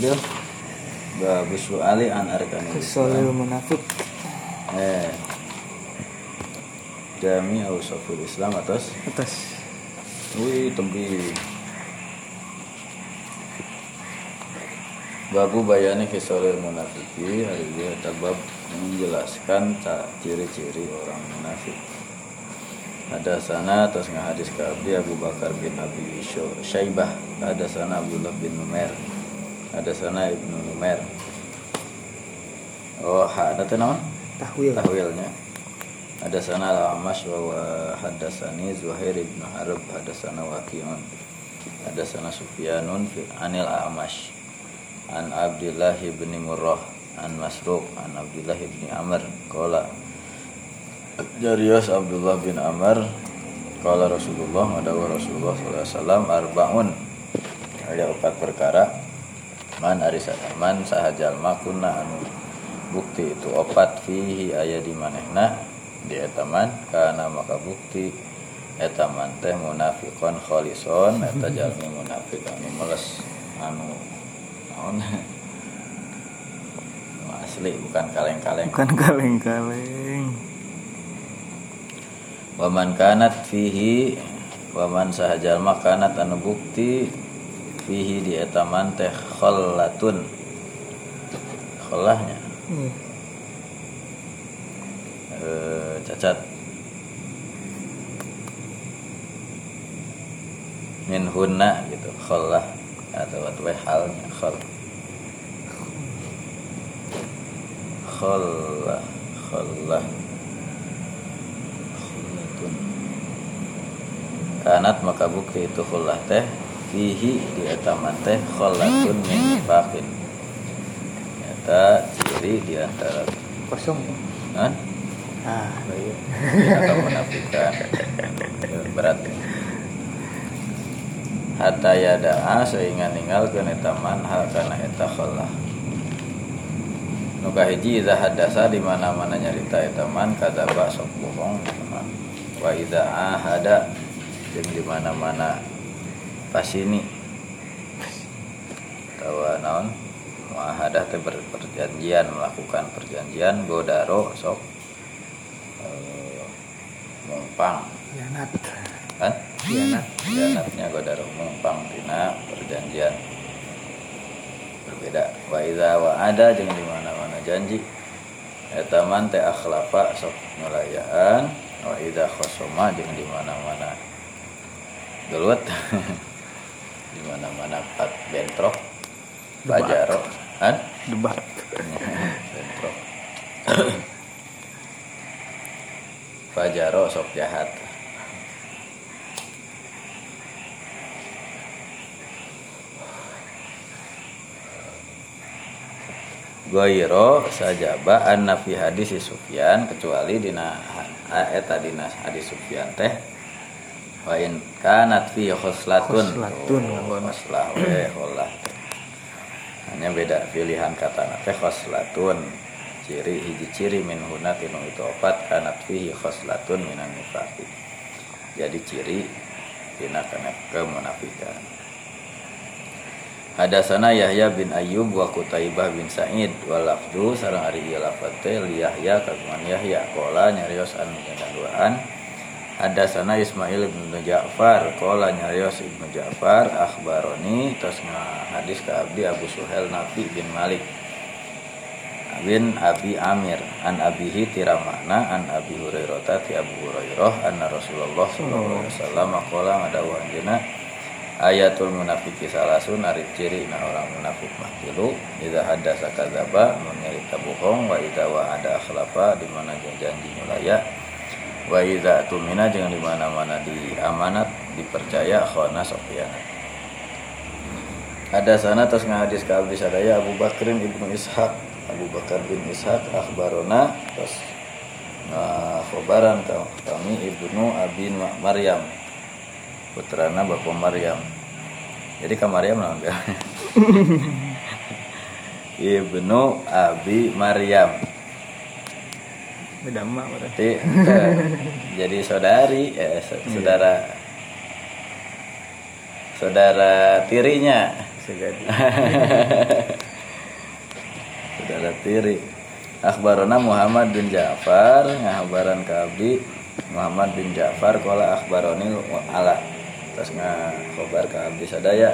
ambil. Bagus Ali an arkanil Kesolil munafik. Eh. Jami ausaful Islam atas. Atas. Wih tembi. Babu bayani kisolil munafiki hari dia tabab menjelaskan ciri-ciri orang munafik. Ada sana atas hadis ke Abdi Abu Bakar bin Abi Syaibah. Ada sana Abdullah bin Numer. Ada sana Ibnu Numer. Oh, ada tuh nama? tahwil tahwilnya ada sana al-amash wa hadasani Zuhair ibn Harb hadasana Waqi'un ada sana Sufyanun anil amash an Abdullah ibn Murrah an Masruq an Abdullah ibn Amr qala Jarius Abdullah bin Amr qala Rasulullah ada Rasulullah sallallahu alaihi wasallam arbaun. Ada empat perkara. Man arisa man sahajal makunna anu bukti itu opat fihi aya di manehna di etaman karena maka bukti etaman teh munafikon kholison eta jalmi munafik anu meles anu naon asli bukan kaleng-kaleng. Bukan kaleng-kaleng. Waman kanat fihi waman sahajal makanat anu bukti fihi di etaman teh khollatun. Khollahnya Hmm. cacat. Min hunna gitu khollah atau atau halnya khol khollah khollah Khollatun. kanat maka bukti itu khullah teh. Fihi di etaman teh khollatun min nifaqin. Nyata ciri di antara kosong. Kan ah. Iya. atau menafikan berat. Ya. hatta yada'a sehingga ninggalkeun eta man hal kana eta khallah nu kahiji idza hadasa di mana-mana nyarita eta man kadzaba sok bohong mah. wa idza ahada jeung di mana-mana pasini. Tawa naon? Muahadah teh perjanjian melakukan perjanjian godaro sok eh, mumpang. Hianat kan hianat Janatnya godaro mumpang tina perjanjian. Berbeda. Wa iza wa ada jeung di mana-mana janji. Eta man teh akhlafa sok nulayaan wa iza khosoma jeung di mana-mana. Gelut. Di mana-mana pat bentrok. Bajaro. Kan debat. Bentrok. Fajaro sok jahat Goiro sajaba anna fi hadis Sufyan kecuali dina eta dina hadis Sufyan teh wa in kanat fi khoslatun Khoslatun, Oh, khoslah we kholah hanya beda pilihan kata teh khoslatun ciri hiji ciri min huna tinu itu opat kanat fihi khoslatun minan nifaqi. Jadi ciri tina kana kemunafikan Hadasana Yahya bin Ayyub wa Kutaibah bin Sa'id. Wa lafdu sareng ari ieu lafaz teh li Yahya kagungan Yahya. Qala nyarios anu duaan Hadasana Ismail bin Ja'far. Qala nyarios Ibnu Ja'far akhbaroni tos hadis ka Abdi Abu Suhel Nafi bin Malik. Bin Abi Amir an Abihi tiramana an Abi Hurairah ti Abu Hurairah anna Rasulullah sallallahu alaihi wasallam qala ngadawa anjeunna ayatul munafiki salasun ari ciri na orang munafik mah tilu idza haddasa kadzaba menyerita bohong wa idza wa'ada akhlafa di mana janji nyulaya wa idza tumina jeung di mana-mana di amanat dipercaya khana sofianat ada sana terus ngahadis ke abdi sadaya Abu Bakrin ibnu Ishaq. Abu Bakar bin Ishaq akhbarona terus nah, khobaran ka- kami ibnu Abi Maryam putrana Bapak Maryam jadi ke Maryam lah enggak ibnu Abi Maryam beda emak berarti. Eh, jadi saudari sa- saudara. Saudara tirinya. Saudara tiri. Akhbarona Muhammad bin Ja'far ngahabaran ka abdi Muhammad bin Ja'far qala akhbaroni ala terus ngahabar ka abdi sadaya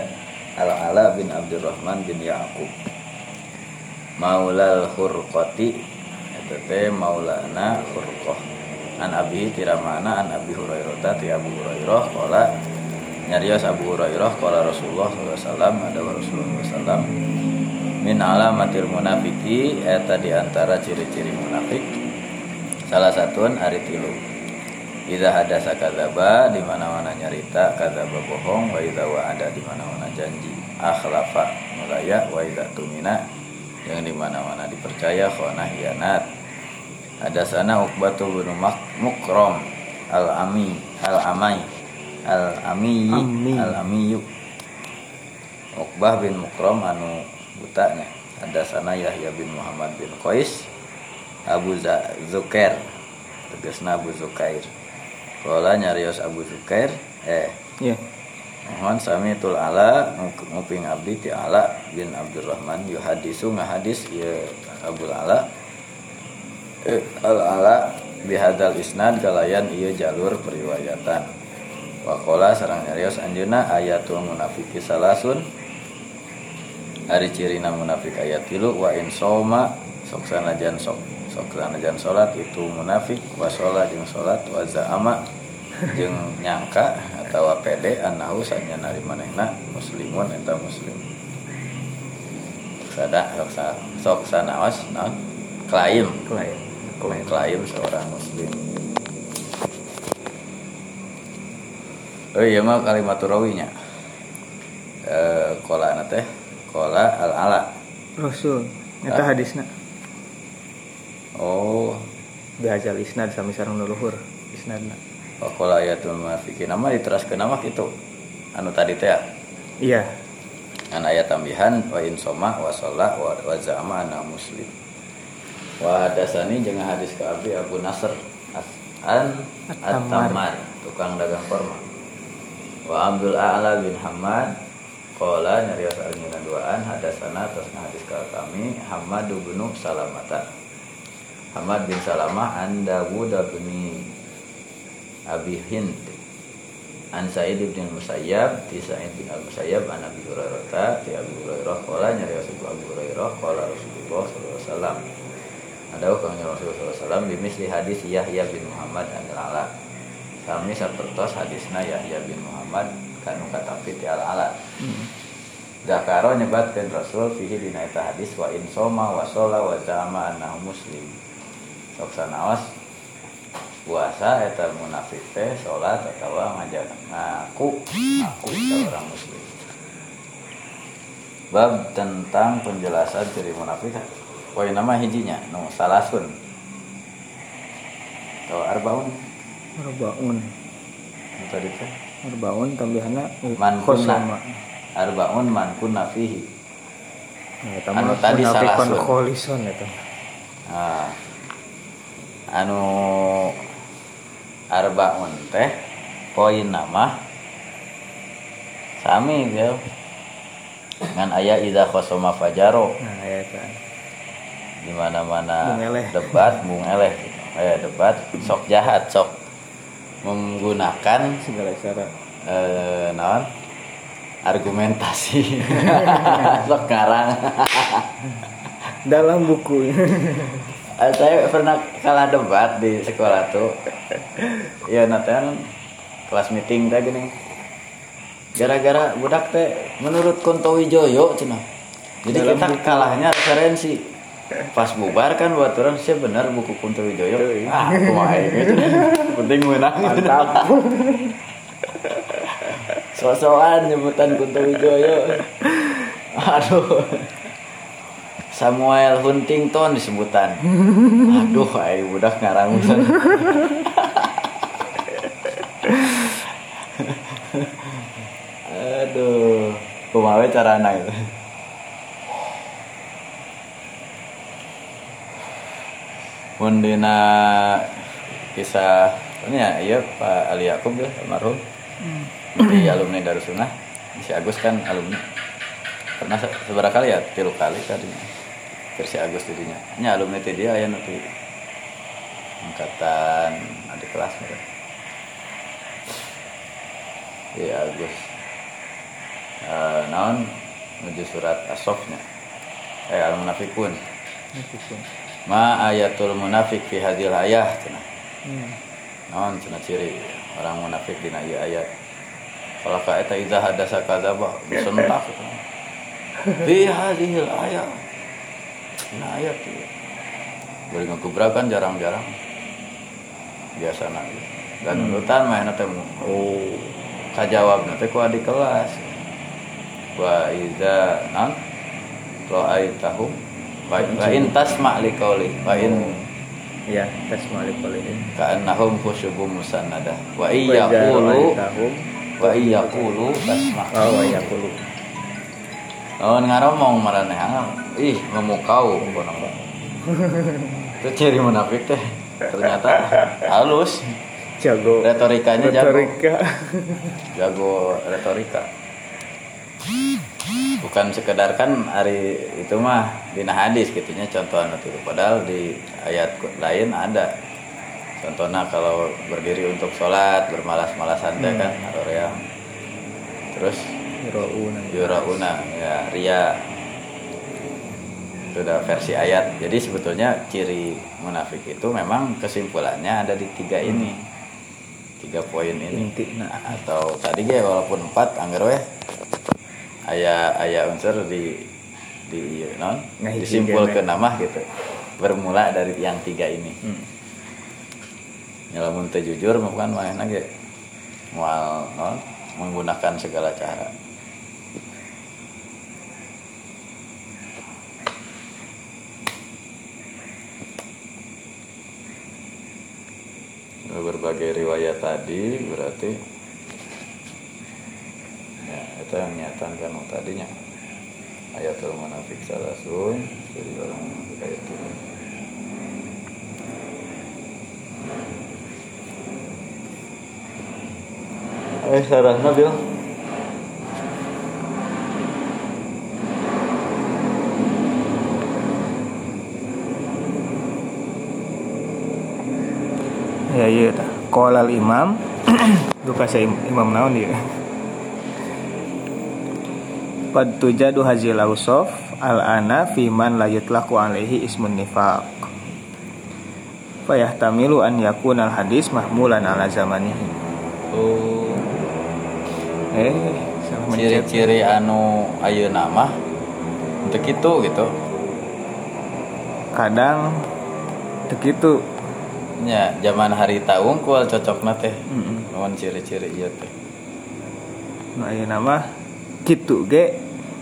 ala ala bin Abdurrahman bin Yaqub. Maulal Khurqati eta teh maulana Khurqah an abi tiramana an abi Hurairah ti Abu Hurairah qala nyarios Abu Hurairah qala Rasulullah sallallahu ada Rasulullah sallallahu min alamatil munafiki eta di antara ciri-ciri munafik salah satuan ari tilu Idza hadasa kadzaba di mana-mana nyarita kadzaba bohong wa idza wa'ada di mana-mana janji. Akhlafa mulaya wa idza tumina yang di mana-mana dipercaya khana hianat ada sana Uqbatu bin Mukram al-Ami al-Amai al-Ami Ami. al-Amiyu. Uqbah bin Mukram anu butanya. Ada sana Yahya bin Muhammad bin Qais Abu Zukair. Tegasna Abu Zukair Kala nyarios Abu Zukair eh. Iya. Mohon sami tul ala nguping abdi ti ala bin Abdurrahman. Yuhadisu ngahadis ya Abul ala. Eh, al ala bihadal isnad kalayan iya jalur periwayatan. Wakola sarang nyarios anjeuna ayatul munafiki salasun. Hari cirina munafik ayat tilu wa in soma sok sanajan sok sok sanajan salat itu munafik. Wa sholat jeung salat wa zaama jeung nyangka atau pede anahu sanya nari manehna muslimun eta muslim. Sada sok sok sanaos naon? Klaim. Klaim. Klaim. Klaim seorang muslim. Oh iya mah kalimatur rawinya. Eh kola teh kola al ala rasul. Eta Ah. hadisna. Oh. Bihajal isnad sami sareng leluhur isnadna Wakola ayatul munafikin nama diteraskeun nama gitu anu tadi teh ya. iya An ayat tambihan wa in soma wa sholla wa, wa zama ana muslim. Wa hadasani jeung hadis ka Abi Abu Nasr As- an. At-Tammar tukang dagang korma. Wa Abdul A'la bin Hamad Qala nyarios arnyana duaan hadasana atas hadis ka kami Hamad bin Salamata. Hamad bin Salamah an Dawud bin Abi Hind. An Sa'id bin Musayyab Ti Sa'id bin Al Musayyab An Abi Hurairah ta Ti Abi Hurairah Qala nyari Rasulullah Abu Hurairah Qala Rasulullah wasallam. Ada kang Rasulullah wasallam bimisli hadis Yahya bin Muhammad an Ala Kami sapertos hadisna Yahya bin Muhammad kanu katapi ti Al Ala Zakaro nyebatkeun Rasul fihi dina eta hadis wa in soma wa shola wa zama annahu muslim. Sok sanaos puasa eta munafik teh salat atawa ngajak ngaku ngaku seorang muslim. Bab tentang penjelasan ciri munafik. Poin nama hijinya no salasun. Atau arbaun. Arbaun. Nu tadi teh. Arbaun tambahanna Man khosama arbaun man kunna fihi. Nah Anu tadi salasun. kholison eta. Nah, anu arbaun teh poin nama sami ya dengan ayat idza khosoma fajaro. Nah ya di mana-mana Bung eleh. debat bung eleh. Gitu. eh debat sok jahat sok menggunakan segala cara. eh naon? Argumentasi. Sok ngarang dalam buku saya pernah kalah debat di sekolah tuh. Ya nanti kan kelas meeting teh gini. Gara-gara budak teh menurut Kunto Wijoyo cenah. Jadi Dalam kita buku. kalahnya referensi. Pas bubar kan buat orang sih benar buku Kunto Wijoyo. Ah kumaha gitu penting menang. Mantap. Sosokan nyebutan Kunto Wijoyo. Aduh Samuel Huntington disebutan aduh ay budak ngarang aduh kumaha we carana itu mun dina kisah ini ya iya Pak Ali Yakub ya almarhum. Di alumni Darussunnah. Si Agus kan alumni. Pernah se- seberapa kali ya? Tilu kali tadi versi Agus didinya nya alumni teh dia aya nanti. Angkatan adik kelas mereka iya Agus. Eh, naon? Menuju surat asofnya eh al munafikun ma ayatul munafik fi hadil ayah cenah. Hmm. naon cenah ciri? Orang munafik dina ieu ayat. Kalau ka eta idza hadasa kadzaba disentak fi hadhil ayat dina ayat ieu bari ngagubrakan jarang-jarang. Biasa dan nurutan mah teh Oh. kajawab nanti ku adik kelas. Wa iza nan lo aitahum wa wa in tasma li qawli. Wa in Ya, tes malik ini. ka'annahum khusyubum musannada. Wa iya yaqulu tahum. wa iya yaqulu tasma. Oh, ya kulu. lawan ngaromong maraneh ih memukau kono itu ciri munafik teh ternyata halus. Jago. retorikanya jago. Retorika. jago retorika. Bukan sekedar kan hari itu mah dina hadis gitunya contohnya itu padahal di ayat lain ada. Contohnya kalau berdiri untuk sholat bermalas-malasan teh kan atau ya terus? Yurauna. yurauna ya ria itu udah versi ayat. Jadi sebetulnya ciri munafik itu memang kesimpulannya ada di tiga ini. Tiga poin ini. Intina. Nah, atau tadi ge walaupun empat anggar we. Aya aya unsur di di ieu non Nah, hiji disimpulkan gene. nama gitu. Bermula dari yang tiga ini. Hmm. nyalamun teu jujur kan mana ge moal non menggunakan segala cara berbagai riwayat tadi berarti ya itu yang nyatakan tadinya ayatul munafik salasun jadi orang ayat itu Eh, sarah Nabil. Ya iya tah. Qala al imam duka saya im- imam naon dia. Qad tujadu hazil ausaf al ana fi man la yutlaqu alaihi ismun nifaq. Fayahtamilu an yakuna al hadis mahmulan ala zamanihi. Oh, Eh, ciri-ciri anu ayeuna nama untuk itu gitu. Kadang teu kitu. Nya zaman hari taung kual cocokna teh. Heeh. Nuhun ciri-ciri ieu teh. Nu ayeuna mah kitu ge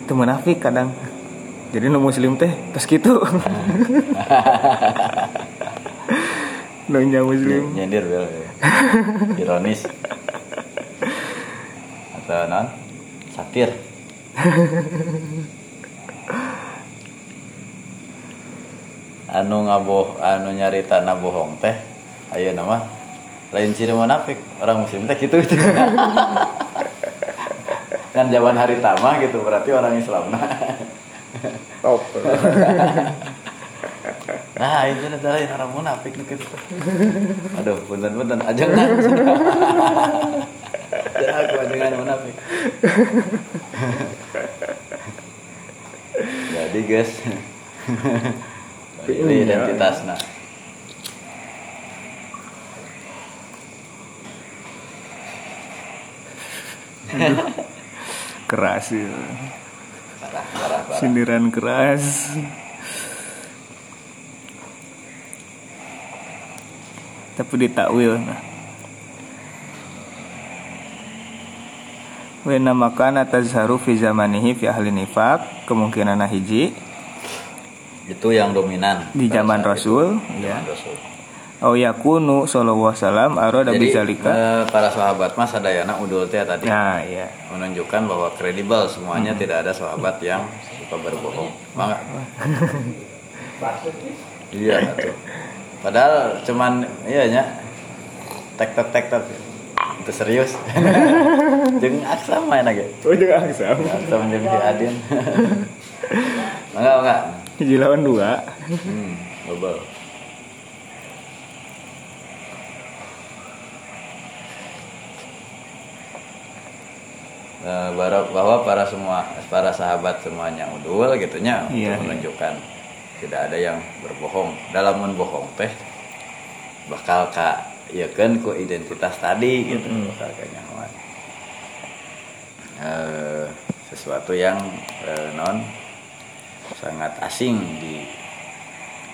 teu munafik kadang. Jadi nu muslim teh tos kitu. Nu muslim. Nyindir bel. Ironis. Atau non? Satir. anu ngaboh anu nyarita na bohong teh ayeuna mah lain ciri munafik orang muslim teh gitu gitu. Kan zaman hari tama gitu berarti orang Islam. Nah Top. nah itu adalah lain orang munafik gitu. Aduh punten punten ajengan Jangan aku ajengan munafik. Jadi guys ini identitasnya keras ya. parah parah parah Sindiran keras. Tapi ditakwil nah. Wa makana tazharu fi zamanihi fi ahli nifaq kemungkinan hiji itu yang dominan. Di zaman Rasul itu. ya. Zaman Rasul. Au yakunu sallallahu alaihi wasallam arada bizalika. eh, para sahabat mas sadayana udul teh tadi. Nah, iya. menunjukkan bahwa kredibel semuanya tidak ada sahabat yang suka berbohong. Maka, iya tuh padahal cuman iya nya. Tek tek tek tek. Itu serius. Jeung aksa main aja oh juga aksam. Aksa jeung si Adin. Enggak enggak hiji lawan dua. Hmm bobol Eh, bahwa bahwa para semua para sahabat semuanya udul gitunya Iya, untuk menunjukkan tidak ada yang berbohong. Dalam menbohong teh bakal ka ya kan ku identitas tadi gitu Mm-mm. bakal ka nyaman. Eh, sesuatu yang eh, non sangat asing di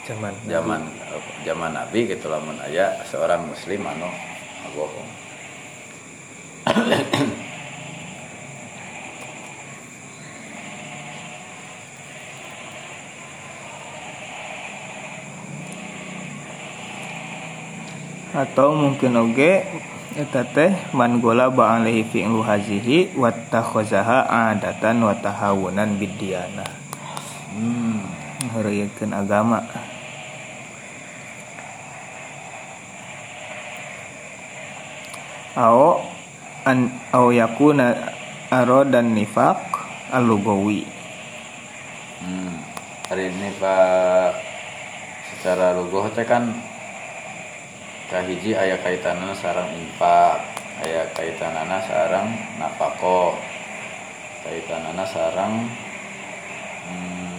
zaman zaman eh, zaman Nabi gitu lamun aya seorang muslim anu bohong atau mungkin oge eta teh man gola ba'alaihi fi'lu hazihi wa takhazaha adatan wa tahawunan bidyana hmm. agama Ao an au yakuna aro dan nifaq al-lugawi Hmm. Hari ini Pak secara lugoh teh kan kahiji aya kaitanana sarang infak, aya kaitanana sarang nafako, kaitanana sarang hmm,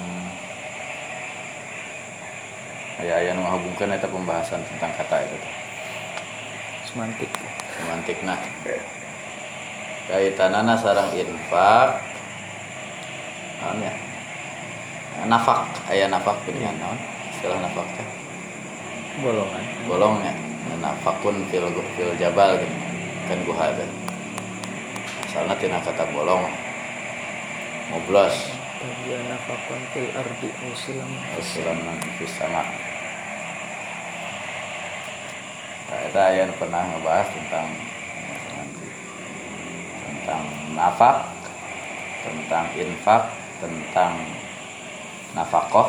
aya nu ngahubungkeun eta pembahasan tentang kata itu. Teh. semantik semantikna kaitanana sarang infak. Naon ya? Nafak. Aya nafak pilihan naon? Istilah nafak teh golongan bolongnya nafakun fil fil jabal gitu. Kan guha teh asalna tina kata bolong. Ngoblos. Bagian nafakon fil ardi muslim Islam fis sama Nah, kita yang pernah ngebahas tentang tentang nafak, tentang infak, tentang nafakoh,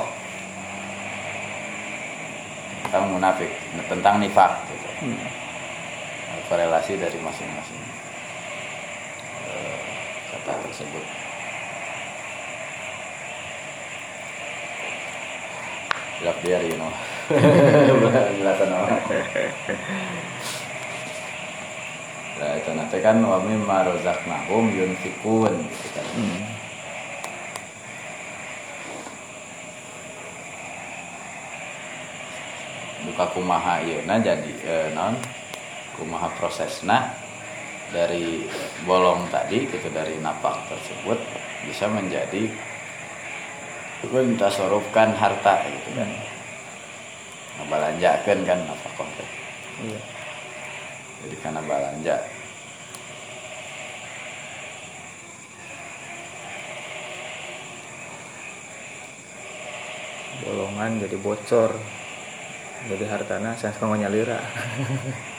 tentang munafik, tentang nifak, gitu. Hmm. korelasi dari masing-masing eh, kata tersebut. Gelap biar you know. Jelasan apa? Nah, itu nanti kan wa mimma razaqnahum yunfikun gitu kan. Hmm. Buka kumaha jadi eh, non kumaha prosesna dari bolong tadi gitu dari napak tersebut bisa menjadi mentasorufkan harta gitu kan. Ngabalanjakeun kan nafakoh teh. iya. Jadi karena balanja bolongan jadi bocor. Jadi hartana saya sekarang nyalira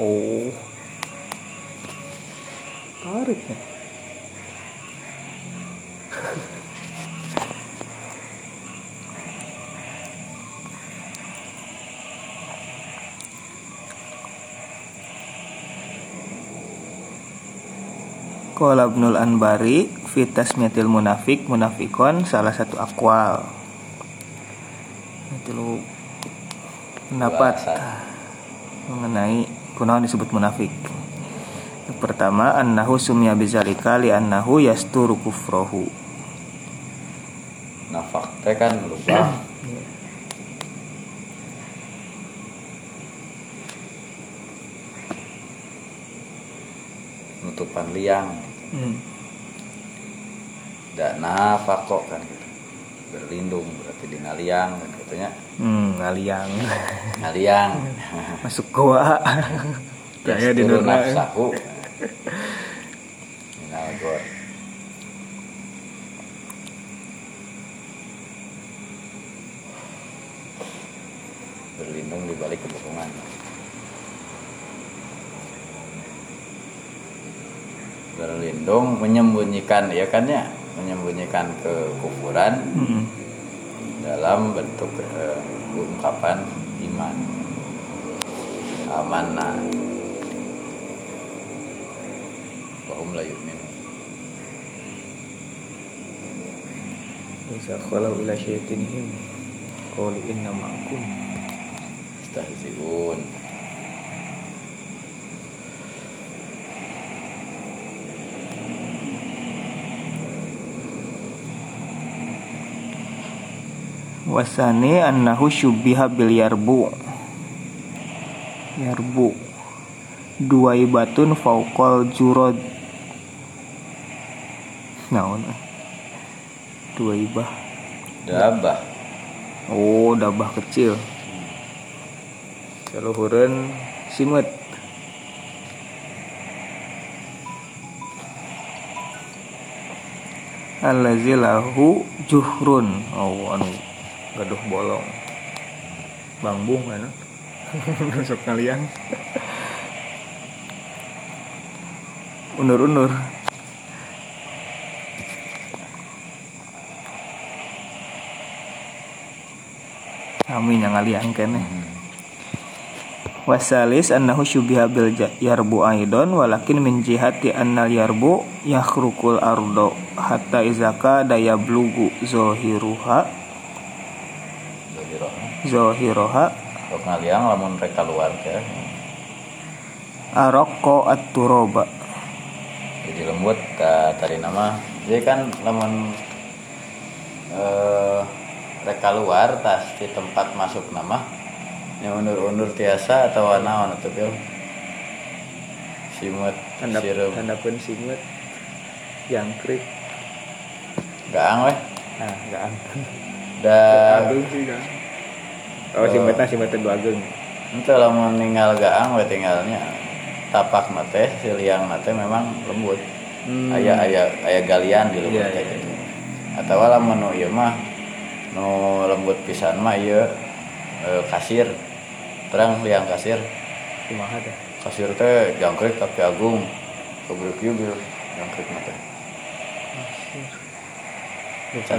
oh. Tarik ya Qala Ibnul Anbari fi tasmiyatil munafik munafikon salah satu akwal. Itu pendapat mengenai kunaon disebut munafik. Yang pertama annahu sumya bizalika li annahu yasturu kufrohu. Nafak teh kan lupa. Nutupan liang. Hmm. Dan nafako kan gitu. Berlindung berarti di ngaliang kan katanya. Hmm, ngaliang. Ngaliang. masuk goa. Kayak di nurna berlindung di balik kebohongan. Berlindung menyembunyikan ya kan ya? Menyembunyikan kekufuran mm -hmm. dalam bentuk uh, ungkapan iman amanah. Wahum la yu'minun Isa khalau ila syaitinihim Qalu inna ma'akum. Istahzi'un. Wasani annahu syubbiha bil yarbu Yarbu Dua ibatun fauqal jurod. Naon? Dua ibah Dabah. Oh dabah kecil. Saluhureun simut Allazi lahu juhrun. Oh anu gaduh bolong. Bangbung kan Sok kalian. Unur-unur. Kami yang ngalian kene Wasalis annahu syubiha bil yarbu aidon walakin min jihati annal yarbu yakhrukul ardo hatta izaka daya blugu zohiruha zohiroha Sok ngaliang lamun mereka luar ke aroko at-turoba Jadi lembut ta, tadi nama. Jadi kan lamun eh, Mereka luar tas di tempat masuk nama yang undur-undur tiasa atau naon atau bil simut tanda sirup. tanda pun simut jangkrik. Gaang weh. Nah nggak angkung da agung sih kan oh simutnya simutnya dua agung itu lamun ninggal gaang we tinggalnya. Tapak nate si liang nate memang lembut. Hmm. aya aya aya galian di lembut Iya, kayak iya. gitu atau lamun nu ieu mah nu lembut pisan mah ieu eh, kasir. Terang liang kasir. Kumaha dah kasir teh jangkrik tapi agung. Kebruk bil jangkrik nate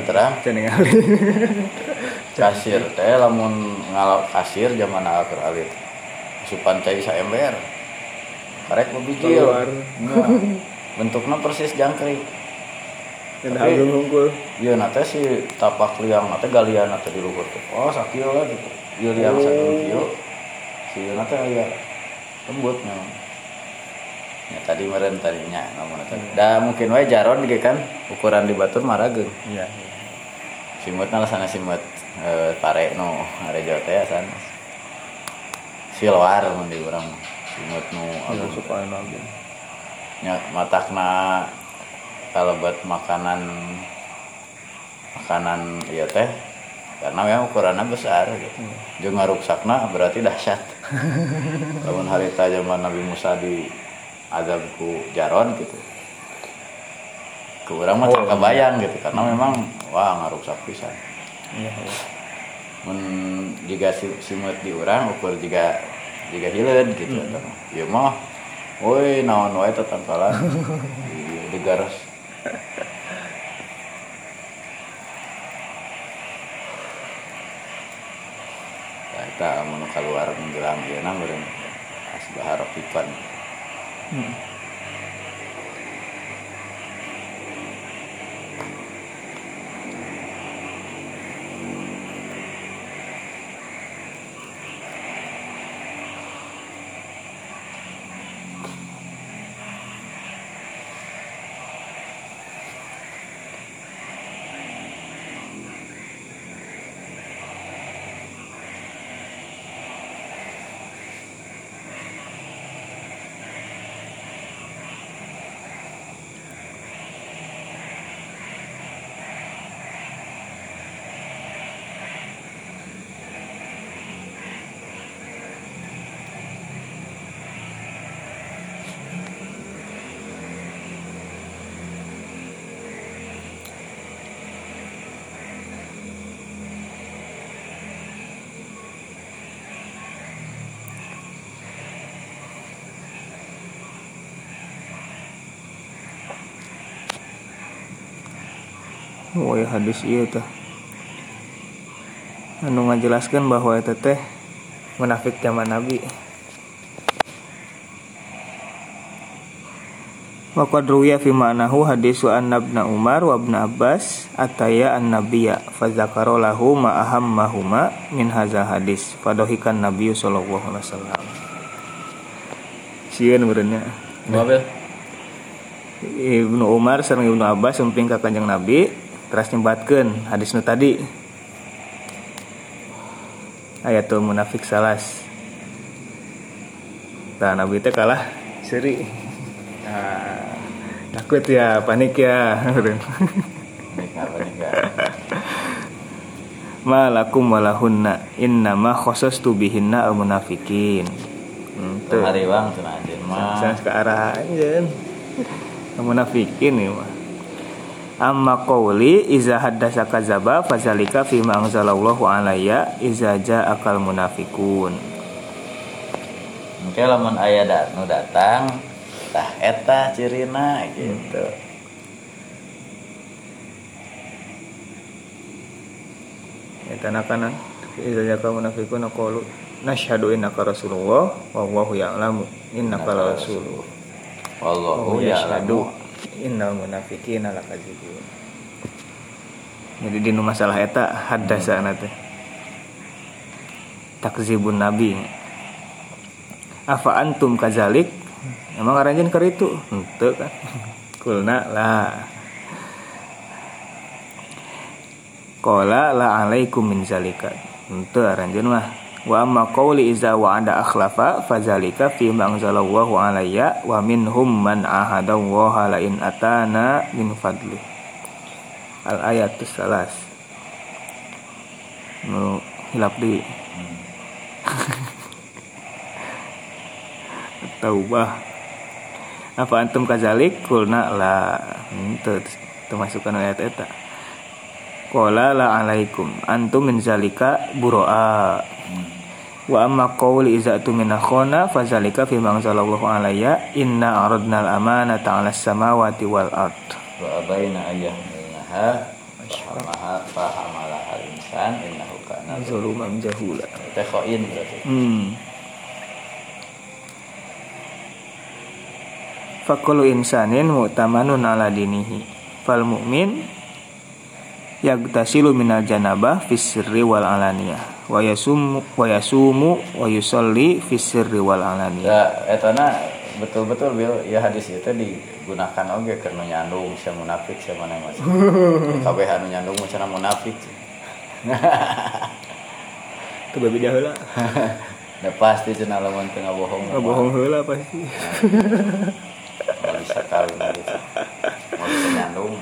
terang cenengali kasir teh lamun ngalau kasir zaman akhir alit. Supan cai sa ember. Karek Keluar. Nah, bentuknya persis jangkrik. Dan agung hungkul iya nate si tapak liang nate galian nate di luhur tuh oh sakio lah gitu. Iya liang Oh. satu kio si ieu nate aya lembut memang ya tadi meren tadinya namun nate da mungkin wae jaron ge kan ukuran di batur marageun iya simutna lah sana simut eh, pare no arejo teh sana. Siluar mun di urang simut nu iya agung. anu agung. Nya matakna kalebet makanan makanan iya teh karena memang ukurannya besar gitu. jeung ngaruksakna berarti dahsyat. Lamun harita zaman Nabi Musa di azab ku jaron gitu. Ke mah Oh, kebayang gitu karena memang wah ngaruksak pisan. Iya iya. Mun jika si simut di urang ukur jika jika hileud gitu atau ieu mah woi naon wae tetangkalan di, di garas kita mau keluar menjelang dia meureun asbah rafiqan Hmm. Ya hadis iya tah anu ngajelaskan bahwa itu teh munafik zaman nabi. Wa qad ruwiya fi ma'nahu hadisu an ibn Umar wa ibn Abbas ataya an nabiyya fa zakara lahu ma ahammahuma min hadza hadis. Fadohikan nabiy sallallahu alaihi wasallam. Sieun beureunya mobil Ibnu Umar sareng Ibnu Abbas umping ka Kanjeng Nabi terus nyembatkeun hadis nu tadi ayatul munafik salas Nah, Nabi teh kalah seri. Nah, takut ya, panik ya. Malakum walahunna innama khosastu bihinna al munafikin. Hmm, tuh. hari bang cenah anjeun mah ke arah. Al munafikin nih mah. Amma qawli iza haddasa kadzaba fazalika fi ma anzalallahu alayya iza ja'akal munafikun. Mungkin lamun aya dat nu datang tah eta cirina gitu. Ya tanakanan iza ja'akal munafikun qalu nashhadu innaka rasulullah wallahu ya'lamu innaka la rasul. Wallahu ya'lamu. Innal munafiqina lakadzibun. Jadi di masalah eta haddasana teh. Takzibun nabi. Afa antum kazalik? Emang aranjeun keur itu? Henteu kan. Kulna lah. Qala la alaikum min zalika. Henteu aranjeun mah. Wa amma qawli iza wa'ada akhlafa fazalika fi ma anzalallahu alayya wa minhum man ahadallaha la in atana min fadli. Al ayatus salas. Nu hilap di Taubah. Apa antum kazalik? Kulna la. Itu termasukkan ayat eta. Qala la alaikum antum min zalika buro'a. Wa amma qawli iza tu min akhona fazalika fi ma anzalallahu alayya inna aradna al-amanata 'ala samawati wal ard. Wa abaina ayyahmilnaha fahamaha fahamalaha al-insan innahu kana Zaluman jahula. khoin berarti. Hmm. Fakulu insanin mu'tamanun ala dinihi. Fal mu'min yagtasilu minal janabah fis sirri wal alaniyah wa yasumu wa yasumu wa yusalli fis sirri wal alaniyah. Ya etana betul-betul bil ya hadis itu digunakan oge keur nu nyandung sia munafik sia mana masih. Kabeh anu nyandung cenah munafik. Itu babi heula. Da pasti cenah lamun teu ngabohong. Bohong heula pasti. Mau bisa kawin gitu. Mau bisa nyandung.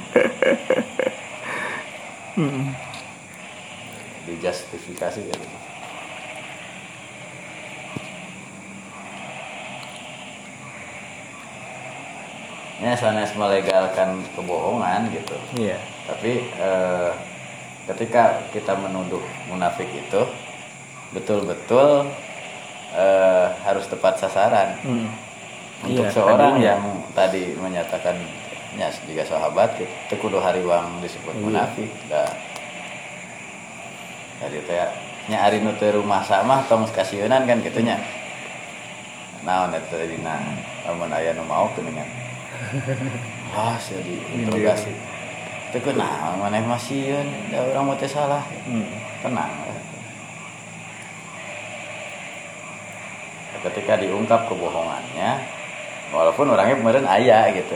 Hmm. Dijustifikasi gitu. Ya, sanes melegalkan kebohongan gitu. Iya. Tapi eh, ketika kita menuduh munafik itu betul-betul eh, harus tepat sasaran. Hmm. Untuk Iya, seorang tadinya. yang tadi menyatakan ya juga sahabat gitu, itu kudu hariwang disebut Iya. munafik. Dah. Jadi teh nya ari nu teu rumah sama tong kasieunan kan gitunya. Naon eta dina lamun aya nu mau geuningan. Wah, saya diinterogasi. Itu kenal, mana masih ya orang mau teh salah. Hmm. Tenang. Ketika diungkap kebohongannya, walaupun orangnya kemarin ayah gitu,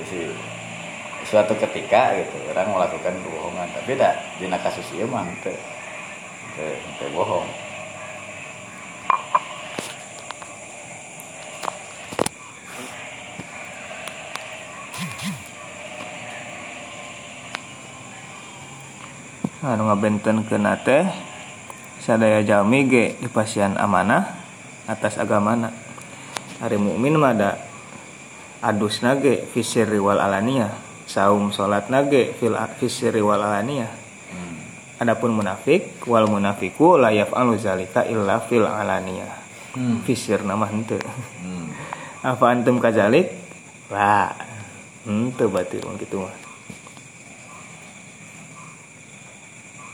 di si- suatu ketika gitu orang melakukan kebohongan, tapi dah di kasus ieu mah teu teu bohong. anu ngabenten ke teh sadaya jalmi ge dipasian amanah atas agamana hari mukmin mah ada adus nage fisir wal alania saum salat nage fil fisir wal alania. Adapun munafik wal munafiku la yaf'alu zalika illa fil alania Hmm. fisir nama henteu. Hmm. apa antum kazalik? Lah henteu berarti mah gitu mah.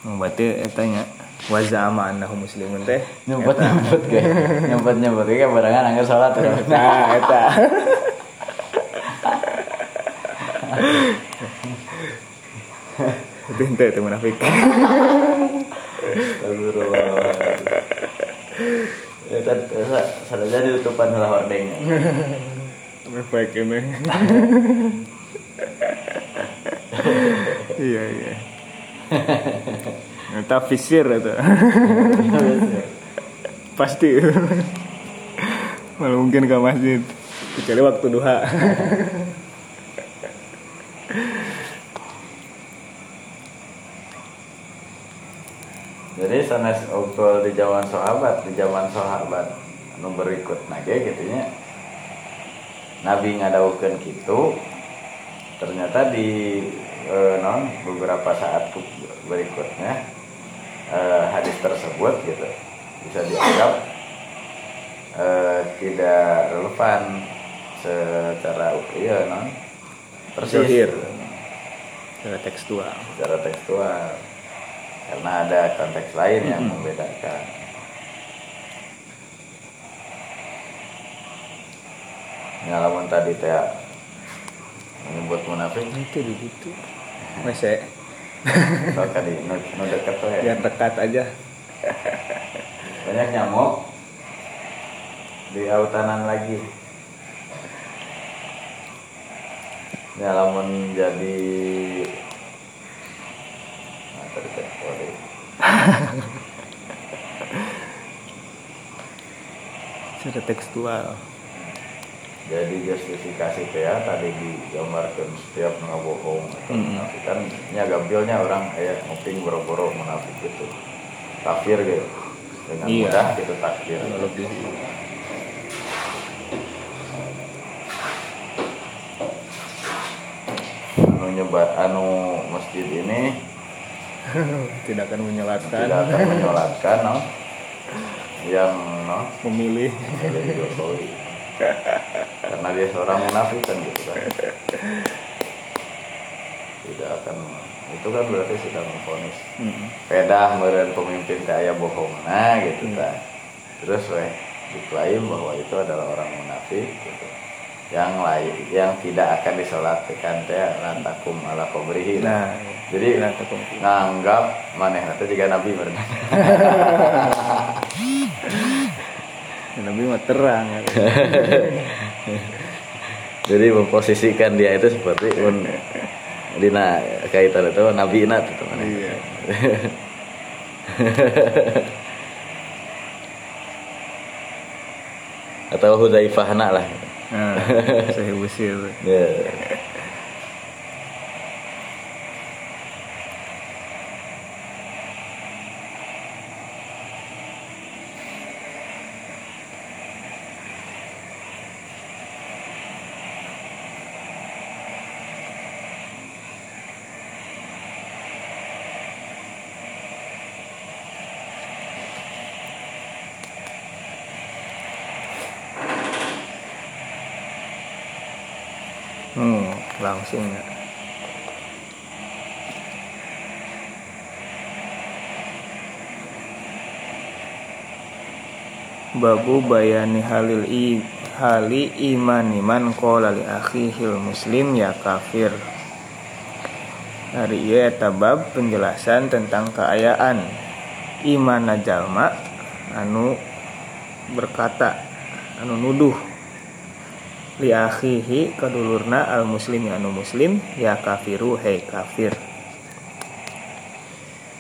Hmm, berarti etanya waza ama annahu muslimun teh. Nyebut nyebut kayak nyebut nyebut. Kayak barengan angker sholat terus nah eta itu ente itu munafik. Ya kan sadar jadi tutupan lah hordeng. Baik ini. iya iya. Eta fisir itu. Pasti. Malah mungkin ke masjid. Kecuali waktu duha. Jadi sanes ukur di zaman sahabat, di zaman sahabat anu berikut nage gitu nya. Nabi ngadaukeun kitu ternyata di eh, non beberapa saat berikutnya eh, hadis tersebut gitu bisa dianggap eh, tidak relevan secara iya non persis. Secara tekstual. secara tekstual karena ada konteks lain yang membedakan ngalaman tadi teh menyebut munafik Itu di situ. Mese so tadi nu, nu deket tuh ya biar dekat aja. banyak nyamuk di autanan lagi ya lamun jadi nah, tadi. Secara tekstual. jadi justifikasi teh ya tadi digambarkan setiap ngabohong atau Mm-mm. munafik kan nya gampilnya orang kayak nguping boro-boro munafik gitu kafir gitu dengan Iya. mudah gitu takfir lebih anu nyebat anu masjid ini tidak akan menyolatkan tidak akan menyolatkan no. Yang no. Memilih. Jokowi. Karena dia seorang munafik kan gitu kan. Tidak akan itu kan berarti sudah memfonis Mm. pedah meren pemimpin kaya bohong nah gitu kan. Terus weh diklaim bahwa itu adalah orang munafik gitu yang lain yang tidak akan disolatkan teh lantakum ala kubrihi nah jadi Nah, takum. nganggap maneh nanti juga nabi meren Nabi mah terang. Jadi memposisikan dia itu seperti un dina kaitan itu nabi na itu maneh. iya. Atau Hudzaifah lah nah saya usir ya hmm langsung ya. Babu bayani halil i hali imani man qala li akhihil muslim ya kafir. Hari ieu eta bab penjelasan tentang keayaan. Iman jalma anu berkata anu nuduh li akhihi kadulurna al muslim anu muslim ya kafiru hei kafir.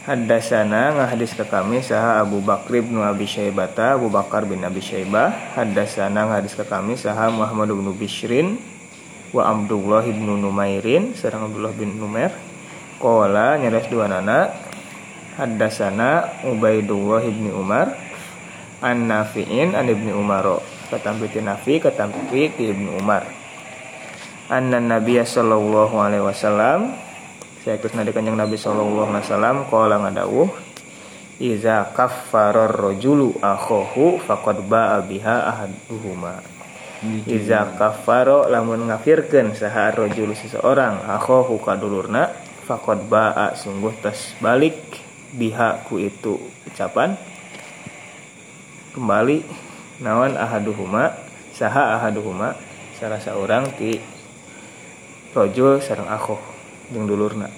Haddasana ngahadis ke kami saha Abu Bakr bin Abi Syaibata Abu Bakar bin Abi Syaibah. Haddasana ngahadis ke kami saha Muhammad bin Bishrin wa Abdullah bin Numairin sareng Abdullah bin Numair. Qala nyadas dua nana Haddasana Ubaidullah bin Umar An Nafi'in an Ibni Umar Katampi ti Nafi katampi ti Ibni Umar. Anna Nabiya sallallahu alaihi wasallam saya ikut nadi kanjeng Nabi sallallahu alaihi wasallam qala ngadawuh Iza kaffarar rajulu akhahu faqad ba'a biha ahaduhuma. Iza kaffaro lamun ngafirkeun saha rajulu seseorang akhahu kadulurna faqad ba'a sungguh tas balik biha ku itu ucapan. Kembali nawan ahaduhuma? Saha ahaduhuma? Salah seorang ti rojul sarang akhoh jeung dulurna.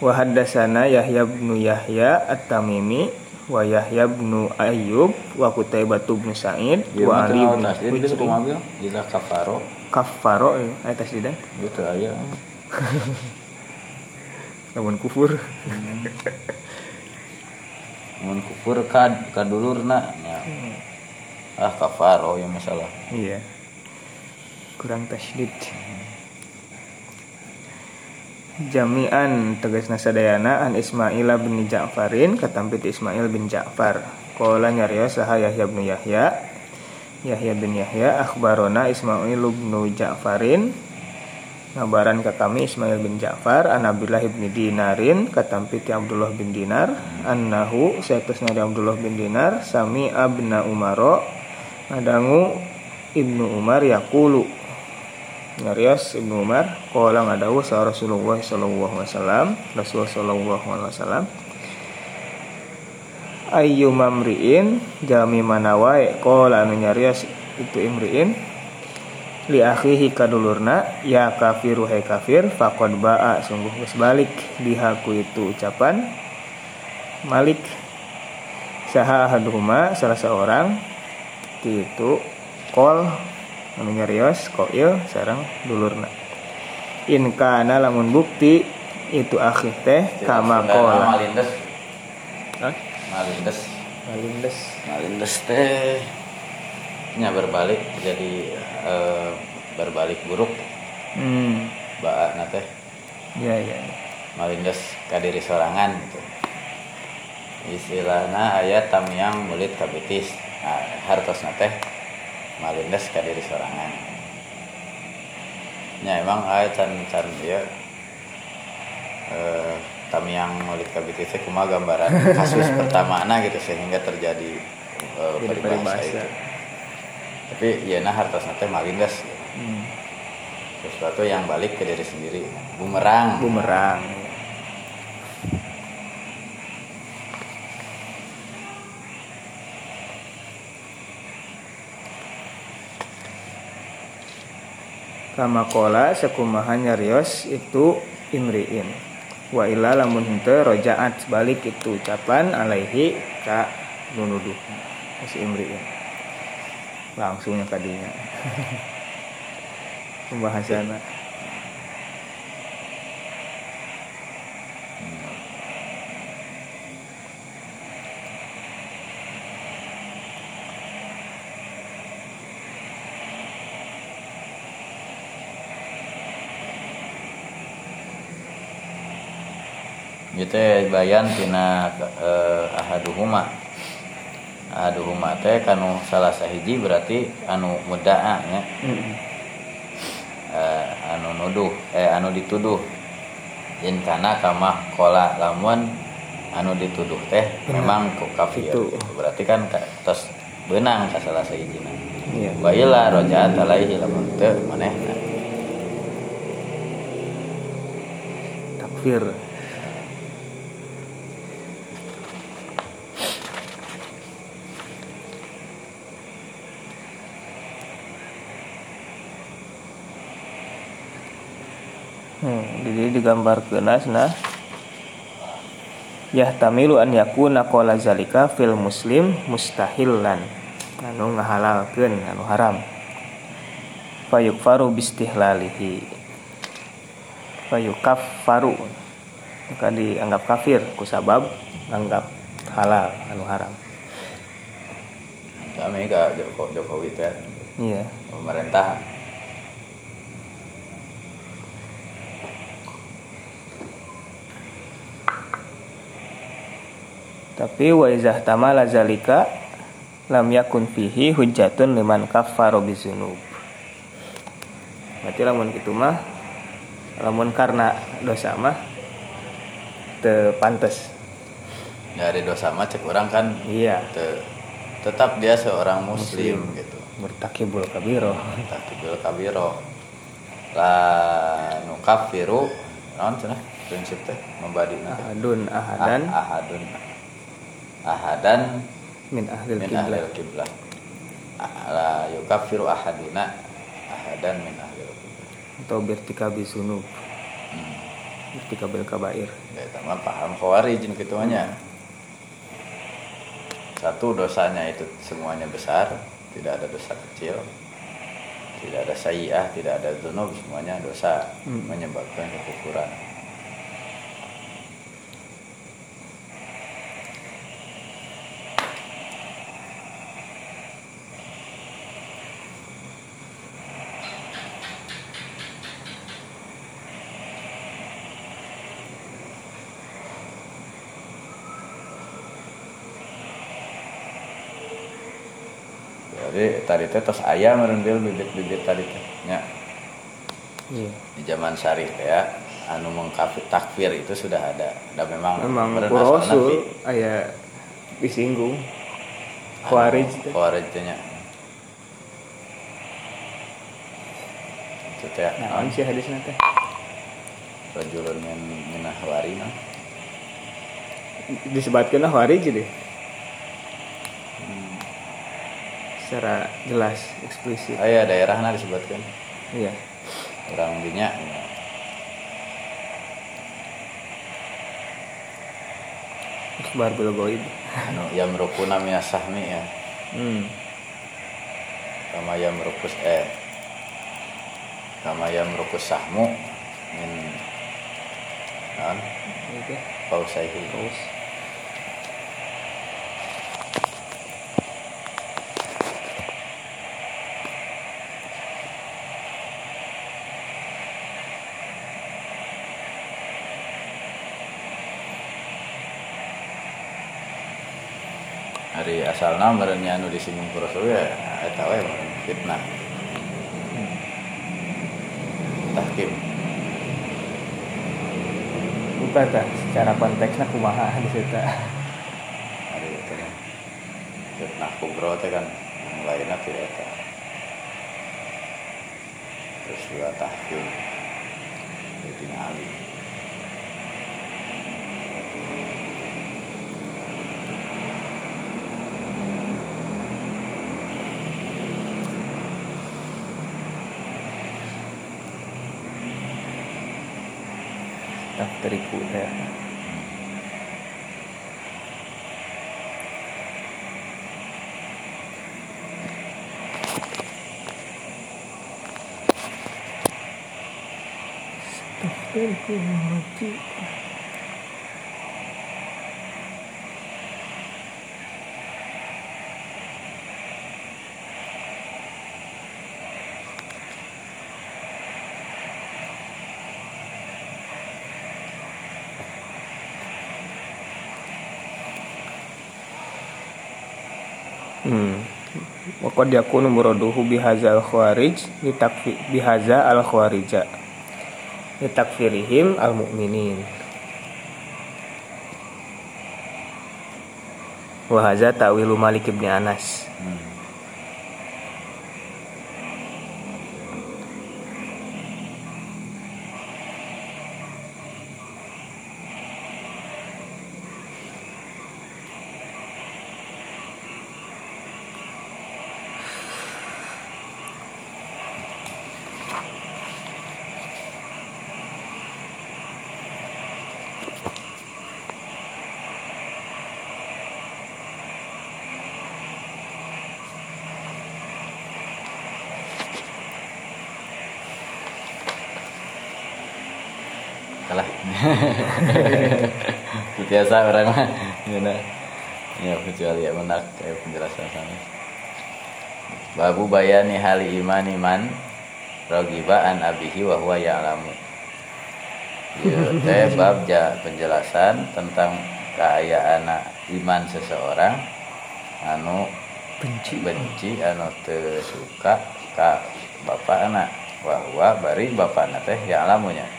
Wa haddatsana Yahya bin Yahya At-Tamimi wa Yahya bin Ayyub wa Qutaibah bin Sa'id wa Ali bin bilang ila kafaro. Kafaro aya tasdidan gitu aya. Lamun kufur mun kufur kad kadulurna nya ah kafaro ya masalah. Iya. Kurang tasdid. Jami'an tegasna sadayana an Ismail bin Ja'farin katampit Ismail bin Ja'far. Qala nyarios saha Yahya bin Yahya. Yahya bin Yahya akhbarona Ismail bin Ja'farin ngabaran ke kami Ismail bin Ja'far an Abdullah bin Dinarin katampit Abdullah bin Dinar annahu dari Abdullah bin Dinar sami abna Umaro ngadangu Ibnu Umar yaqulu. Nyarios Ibnu Umar Kala ngadawu sa Rasulullah sallallahu wasallam Rasul sallallahu wasallam Ayyu mamriin jami manawai Kala anu itu imriin li akhihi kadulurna ya kafiru hai kafir faqad ba'a. Sungguh geus balik bihaku itu ucapan malik. Saha ahaduhuma salah seorang ti itu kol anu nyarios koil sarang dulurna. In kana lamun bukti itu akhir teh kama kola malindes. Malindes. Malindes. Malindes teh nya berbalik jadi eh, berbalik buruk. Hmm. Baa na teh. Ya ya malindes ka diri sorangan gitu. Istilahna aya tamyang mulit kabitis nah, hartosna teh malindes ka diri sorangan. Nya emang aya can can ya eh, tamyang mulit kabitis kumaha gambaran kasus pertama gitu sehingga terjadi Jadi peribahasa peribahasa. itu tapi ya nah hartosna teh malindes hmm. sesuatu yang balik ke diri sendiri. Bumerang. Bumerang. Kama kola sekumaha nyarios itu imriin. Wa illa lamun henteu rojaat balik itu ucapan alaihi ka nunuduh. Si imriin langsungnya kadinya pembahasannya gitu ya bayan tina eh, ahaduhuma ahaduhuma teh kanu salah sahiji berarti anu mudaa nya eh, anu nuduh eh anu dituduh. In kana kama kola lamun anu dituduh teh memang ku kafir. Itu. berarti kan ka- tos benang ka salah sahijina. Iya. wa illa rojaat alaihi lamun teu manehna. Takfir Hmm, digambar nah Yahtamilu an yakuna qala zalika fil muslim mustahilan anu ngahalalkeun anu haram. Fayukfaru bistihlalihi. Fayukaffaru. Maka dianggap kafir kusabab anggap halal anu haram. Kami ka Joko, Jokowi teh iya. pemerintah tapi wa izah tamala zalika lam yakun fihi hujjatun liman kaffaro bizunub. Berarti lamun kitu mah lamun karena dosa mah teu pantes. Dari dosa mah cek orang kan iya. te- tetap dia seorang muslim, gitu. Bertakibul kabiro. Takbir kabiro. La nu kafiru naon cenah prinsip teh membadi ahadun ahadan. Ah, ahadun ahadan min ahlil min ahlil kiblah la yukaffiru ahaduna ahadan min ahlil kiblah atau bertikabi sunub hmm. bertikabil kabair. Ya sama paham khawarij gitu nya satu dosanya itu semuanya besar tidak ada dosa kecil tidak ada sayiah tidak ada dunub semuanya dosa Hmm. menyebabkan kekufuran jadi tadi teh tos ayam merendil bibit-bibit tadi teh. Nya. Iya. Di zaman syarif ya anu mengkafir takfir itu sudah ada. Dan memang memang rasul aya disinggung. Khawarij teh. khawarij teh nya. Itu teh nah sih hadisnya teh? Rajulun min minah warina disebutkan lah khawarij deh secara jelas eksplisit. Aya daerahna disebutkan. Iya. Orang dinya ikhbar bil goib anu yamrukuna minas sahmi ya. Hmm. kama yamrukus eh. Kama yamrukus sahmu min non itu pausaihi terus hari asalna meureun nya anu disinggung ku Rasul ya eta we meureun fitnah. Tahkim. Bukan tak secara konteksnya kumaha di situ. Hari itu nya fitnah kubro teh kan. Yang lainnya tidak eta terus dua tahkim. Sayyidina Ali dafteriku teh dafteriku mati Hmm. Waqad yakunu muraduhu bihazal khawarij litakfi bihaza al khawarija litakfirihim al mu'minin wa hadza ta'wilu Malik ibn Anas hmm. kalah biasa orang mah. Gimana ya kecuali ya menak kayak penjelasan sana. Babu bayani hali iman iman rogiba an abihi wa huwa ya'lamu. Ieu teh bab ja penjelasan tentang keayaan iman seseorang. Anu benci. benci anu teu suka ka bapak anak. Bahwa bari bapak anak teh ya'lamunya.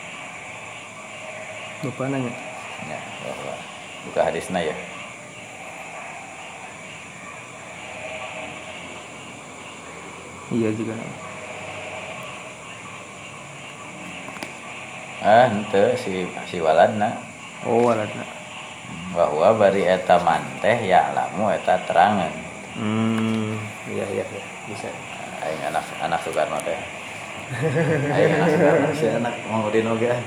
Bapak nanya ya bahwa buka hadisna ya. Iya juga. Ah ente si si waladna. Oh waladna. Bahwa bari eta man teh ya lamu eta terangan. Hmm iya iya iya. Bisa. Aing anak anak Soekarno teh Soekarno si anak mau di noga.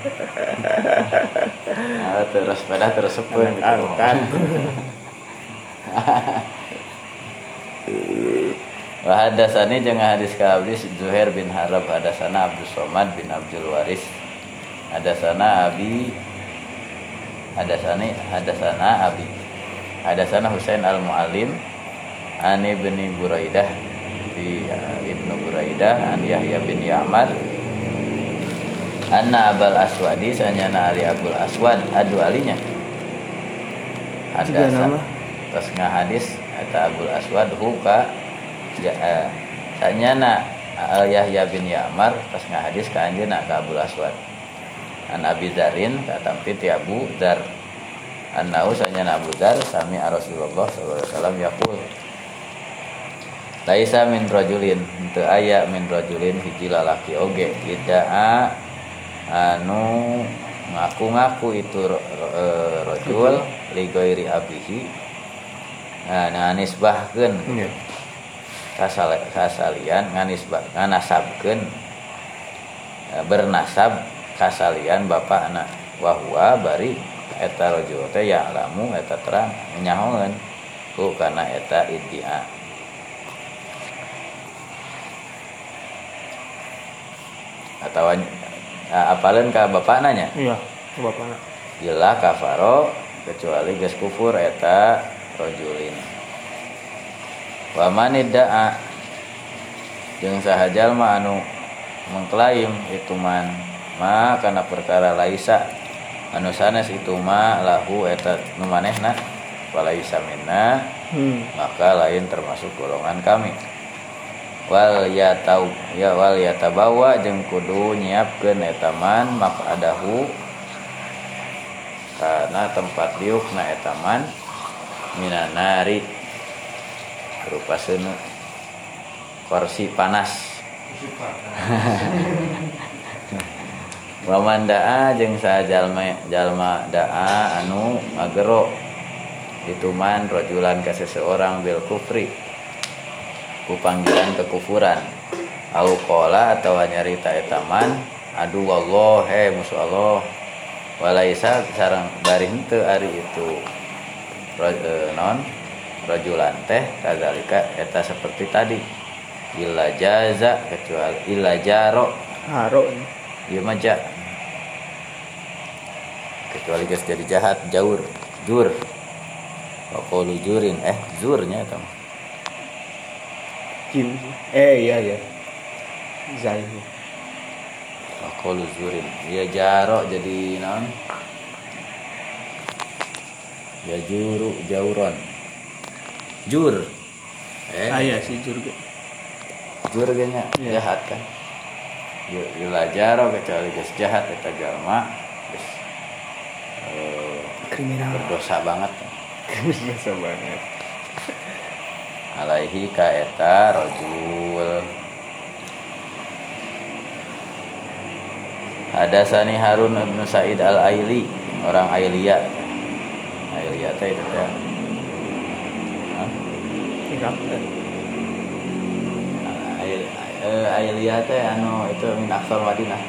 Nah, terus sepeda terus sepen gitu. angkat. Wa hadasani jeung hadis ka Abdi Zuhair bin Harab hadasana Abdul Somad bin Abdul Waris hadasana Abi hadasani hadasana Abi hadasana Husain al Muallim Ani bin Buraidah di uh, Ibnu Buraidah an Yahya bin Ya'mar. Anna Abul Aswadi sanyana Ali Abul Aswad adu alinya. Tiga nama. terus hadis eta Abul Aswad hu ka ya eh, sanyana uh, Yahya bin Ya'mar pas hadis ka anjeunna ka Abul Aswad. An Abi Darin ka tampi ti Abu Dar. Annau sanyana Abu Dar sami Rasulullah sallallahu alaihi wasallam yaqul Laisa min rajulin teu aya min rajulin hiji lalaki oge idaa anu ngaku-ngaku itu ro- ro- eh, rajul li ghairi abihi. Nah nganisbahkeun iya. Kasal kasalian nganisbah nganasabkeun. Eh, bernasab kasalian bapak anak wahwa bari eta rajul teh ya lamu eta terang nyahoeun. Ku kana eta iddia atau apalin ka bapak nanya? Iya bapak nak Gila kafaro kecuali geus kufur eta rojulin. Wa man idda'a jeung sahajal mah anu mengklaim itu man. Ma kana perkara laisa. Anu sanes itu ma lahu eta nu manehna walaisa minna hmm. maka lain termasuk golongan kami wal ya tau ya wal ya tabawa jeung kudu nyiapkeun eta man maqadahu karena tempat diukna eta man minanari. Berupa senu kursi panas. Waman da'a jeung sajalma jalma da'a anu magero. Dituman rojulan ke seseorang bil kufri ku panggilan kekufuran. Au qala atau nyarita etaman adu Allah he musuh Allah. Walaisa sareng bari henteu ari itu ro- eh, non rojulan teh kadzalika eta seperti tadi. Illa jaza kecuali illa jaro. Haro ieu mah ja. Kecuali geus jadi jahat jaur jur. Wakolu jurin eh zurnya eta jim eh iya iya. Zai Wakolu zurin. Ya jaro jadi non ya juru jauron. Jur. Eh? Ah iya si jurga jur ge nya? Iya. jahat kan? Ju- Ila jaro kecuali geus jahat eta jalma. Geus eh, kriminal. berdosa banget. Biasa banget alaihi ka eta rajul Hadasani Harun bin Said al-Aili orang Ailia. Ailia teh itu eh, Ailia teh anu itu min aksal Madinah.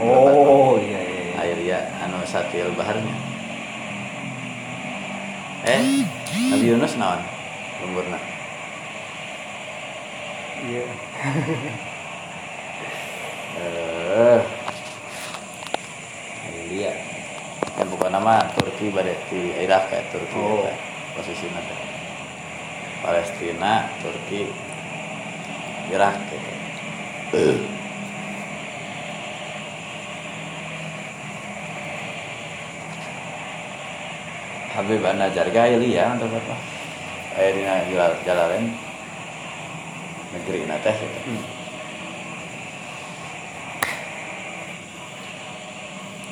Oh iya iya iya. Ailia anu satil baharnya. Eh Nabi Yunus naon? Lemburna iya. Eh. Ailia kan bukan nama Turki di Irak ya Turki Oh. ya, posisinya teh Palestina Turki Irak gitu. Habib Anda Jarga Ailia untuk apa? Airina Jalal Jalalain negeri teh gitu. Hmm.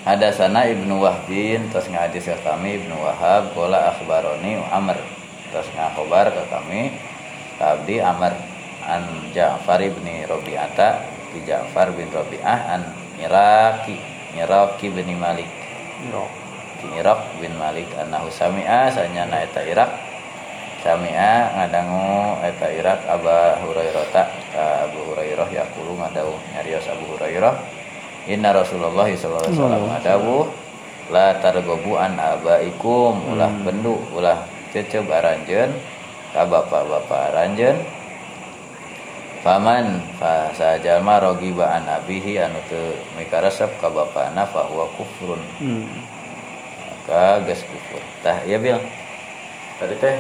Ada sana Ibnu Wahbin terus ngadis ke kami Ibnu Wahab bola akhbaroni Amr terus ngakobar ke kami Abdi Amr an Ja'far bin Robi'ata di Ja'far bin Robi'ah an Iraki Iraq bin Malik Iraq Ki Iraq bin Malik annahu sami'a sanyana eta Iraq sami'a ngadangu eta Iraq Aba Hurairah Abu Hurairah yaqulu ngadau nyarios Abu Hurairah Inna Rasulullah sallallahu alaihi wasallam adawu la targobu an abaikum ulah bendu ulah cecep aranjeun ka bapak-bapak aranjeun. Paman fa sajalma rogiba an abihi anu teu mikaresep ka bapana fa huwa kufrun. Hmm. maka geus kufur. Tah ya bil. Tadi teh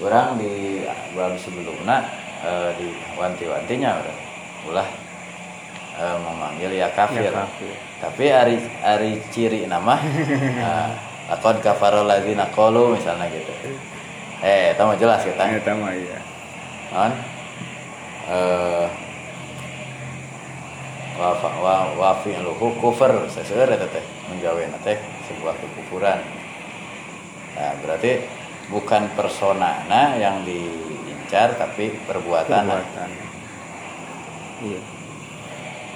orang di bab sebelumna eh, di wanti-wantinya urang ulah eh, memanggil ya kafir. Ya, kafir. tapi ari ari ciri nama nah, lakon kafarol lagi nakolu misalnya gitu eh tahu jelas kita Eta mah iya. kan eh wa wa wa fi'luhu kufur sesuai eta teh menjawab teh sebuah kekufuran nah berarti bukan personana yang diincar tapi perbuatan Perbuatan. Iya.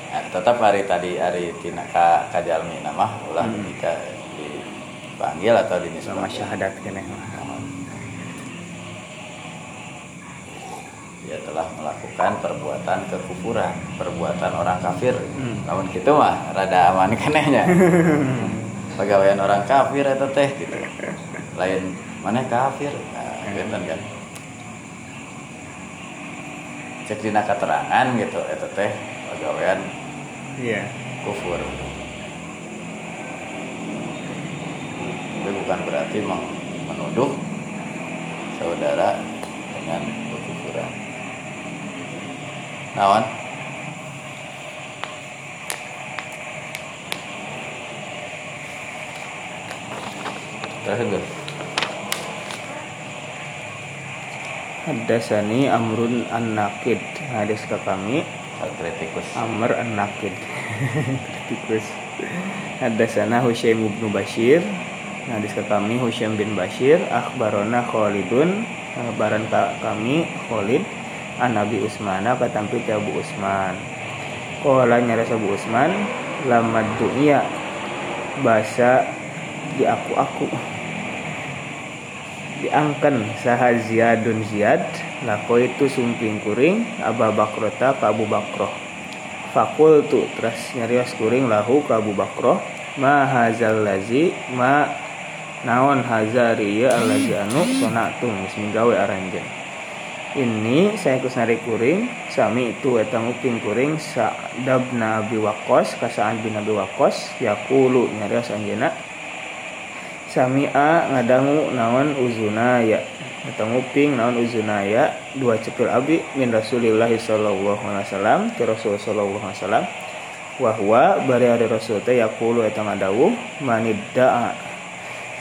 Nah, tetap hari tadi hari tina ka kajalmi nama ulah Hmm. jika dipanggil atau Sama dinisbahkan syahadat keneh mah. dia telah melakukan perbuatan kekufuran, perbuatan orang kafir. Hmm. Namun gitu mah rada aman kenehnya. Pegawaian orang kafir itu teh gitu. Lain mana kafir? Nah, gitu kan. Cek dina keterangan gitu itu teh pegawaian Iya. kufur. Tapi bukan berarti meng- menuduh saudara dengan kekufuran. Nawan? Terakhir Hadasani Amrun An-Nakid Hadis ke kami. Kritikus Amr An-Nakid Kritikus. Hadasana Husaim bin Bashir. Hadis ke kami Husaim bin Bashir. Akhbarona Khalidun. Baran ka kami Khalid. An Nabi Usmana katampi Abu Usman. Kola nyaras Abu Usman Lamad dunia Bahasa di aku-aku diangkan saha ziyadun ziyad lako itu sumping kuring Aba Bakrota ka Abu Bakroh. Fakul tu terus nyarios kuring lahu ka Abu Bakroh. Ma hazal lazi ma naon hazariya alazi anu sonatum geus minggawe aranjeun ini saya kusnari kuring sami itu eta nguping kuring Sa'dabna Abi Waqqas ka Sa'ad bin Abi Waqqas yaqulu nyarios Sami'a ngadangu naon uzunaya. Atau nguping naon uzunaya. Dua cepil abi min Rasulillah sallallahu alaihi wasallam ke Rasul sallallahu alaihi wasallam. Wa huwa bari ada Rasul teh yaqulu eta ngadawuh manidda'a.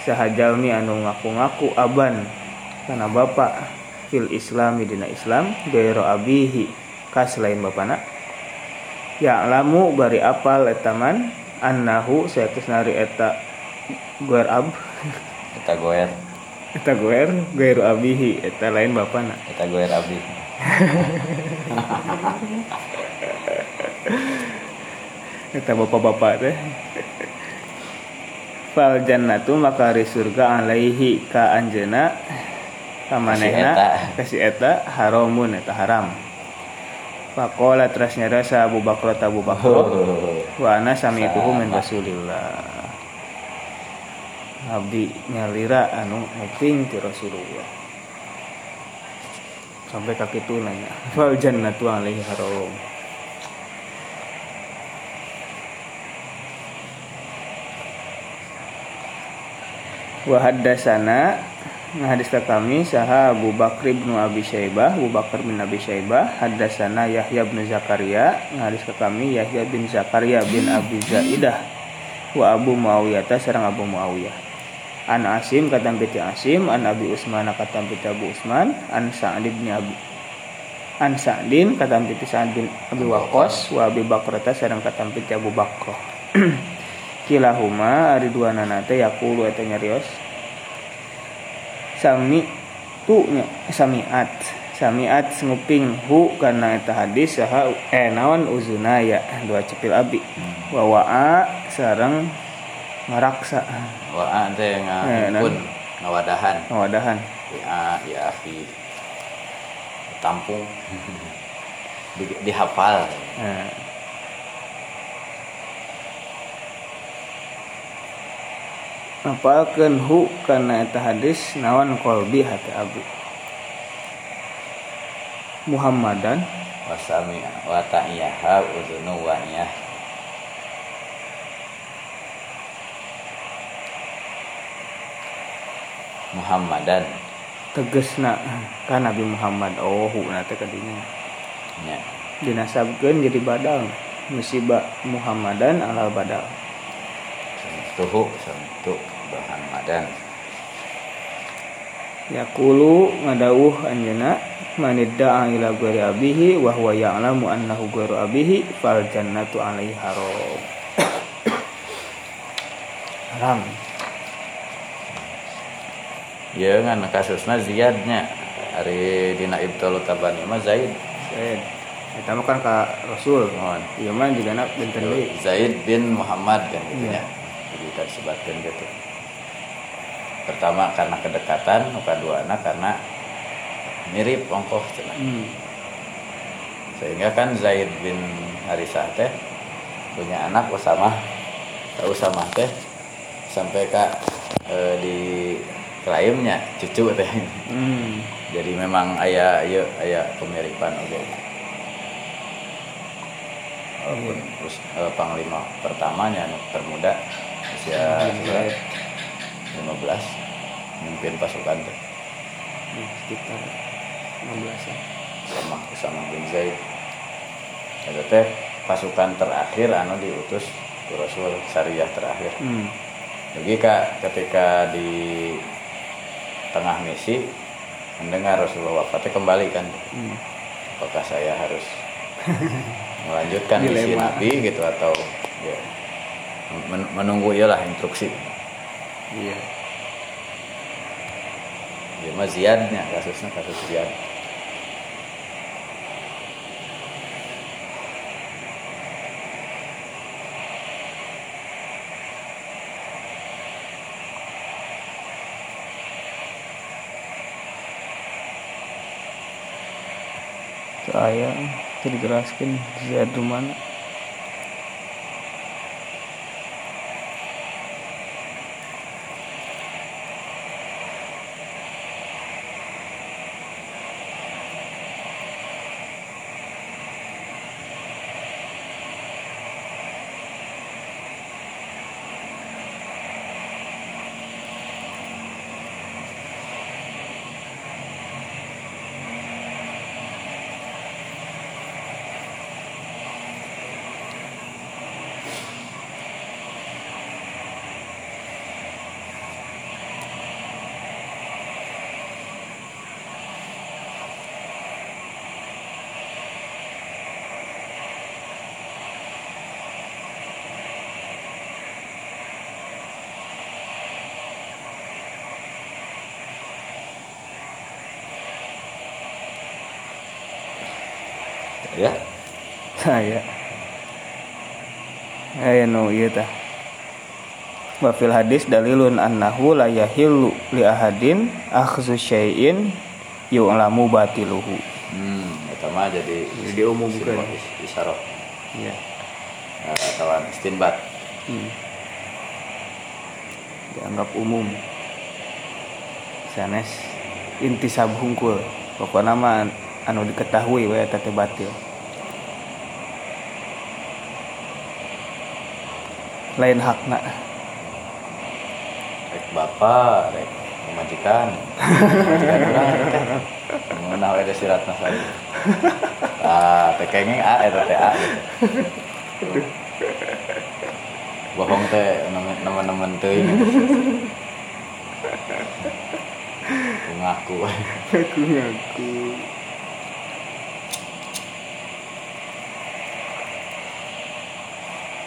Sahajalmi anu ngaku-ngaku aban kana bapak fil islami dina Islam gairo abihi ka selain bapana. Ya lamu bari apal eta man annahu sayatusnari eta guer ab. Kita goer. Eta guer guer abihi. Eta lain bapana kita goer abdi eta bapak-bapak teh. Fal jannatu maka surga alaihi ka anjeuna. Ka manehna eta. kasih eta haramun eta haram. Pakola terus nyarasa Abu Bakr Abu Bakr wa ana sami'tuhu min Rasulillah Abdi nyalira anu nguping ti Rasulullah. Sampai kaki itu nanya fal jannatu alaihi haram? Wa haddatsana hadis ka kami saha Abu Bakr bin Abi Syaibah Abu Bakar bin Abi Syaibah haddatsana Yahya bin Zakaria hadis ka kami Yahya bin Zakaria bin Abi Zaidah wa Abu Muawiyah ta sareng Abu Muawiyah an Asim katam piti Asim an Abi Usman katam piti Abu Usman an Sa'd bin Abi an Sa'din katam piti Sa'd bin Abi Waqqas wa Abi Bakr ta sareng katam piti Abu Bakr kilahuma ari dua nanate yaqulu eta nyarios sami tu nya samiat samiat nguping hu karena eta hadis saha eh naon uzuna ya dua cepil abi wa wa'a sareng ngaraksa Wah, teh Eh, ngahimpun ngawadahan. ngawadahan Ya, ya akhi. Tampung. Di, dihafal. nah. Apalkeun hu karena eta hadis naon kolbi hati abi Muhammadan Wasami wa ta'iyaha uzunu wa'iyah. Muhammadan. Tegesna kan Nabi Muhammad oh hu na teh kadinya nya dinasabkeun jadi badal musibah Muhammadan ala badal tuhu santu Muhammadan. Yaqulu ngadawuh anjeuna manidda'a ila ghairi abihi wa huwa ya'lamu annahu ghairu abihi fal jannatu alaihi haram. haram. Ya kan kasusna ziyadnya hari dina ibtalu tabani mah Zaid Zaid. Eta mah kan ka Rasul. Mohon. Ieu mah juga nak benten deui. Zaid bin Muhammad kan gitu Iya. ya jadi kita sebatkan gitu pertama karena kedekatan kedua anak karena mirip ongkoh cenah Hmm. sehingga kan Zaid bin Harisah teh punya anak Usama tak Usama teh sampai ke eh, di klaimnya cucu teh Hmm. jadi memang ayah ayah ayah kemiripan oke. Terus eh, panglima pertamanya anu termuda usia Zaid. 15 memimpin pasukan teh Hmm, sekitar 16 sama Usama bin Zaid. Itu teh pasukan terakhir anu diutus ke Rasul syariah terakhir. Hmm. jadi kak ketika di tengah misi mendengar Rasulullah wafatnya kembali kan Hmm. apakah saya harus melanjutkan misi Dilema. Nabi gitu atau ya men- menunggu ialah instruksi Iya. ya mah ziyadnya kasusnya kasus ziyad Saya dijelaskan Zaid mana ya saya aya nu ieu tah. Wa fil hadis dalilun annahu la yahillu li ahadin akhdhu syai'in yu'lamu batiluhu. Hmm itu mah jadi Jadi simbol is- isyarat. Iya. Nah, atau istinbat. Hmm. dianggap umum. Sanes intisab hungkul. Pokoknya mah anu diketahui eta teh batil lain hakna rek bapak rek majikan majikan teh mengenal ada siratna saya. Ah teh kenging a eta teh a gitu bohong teh nemen-nemen teuing ngaku. Aku ngaku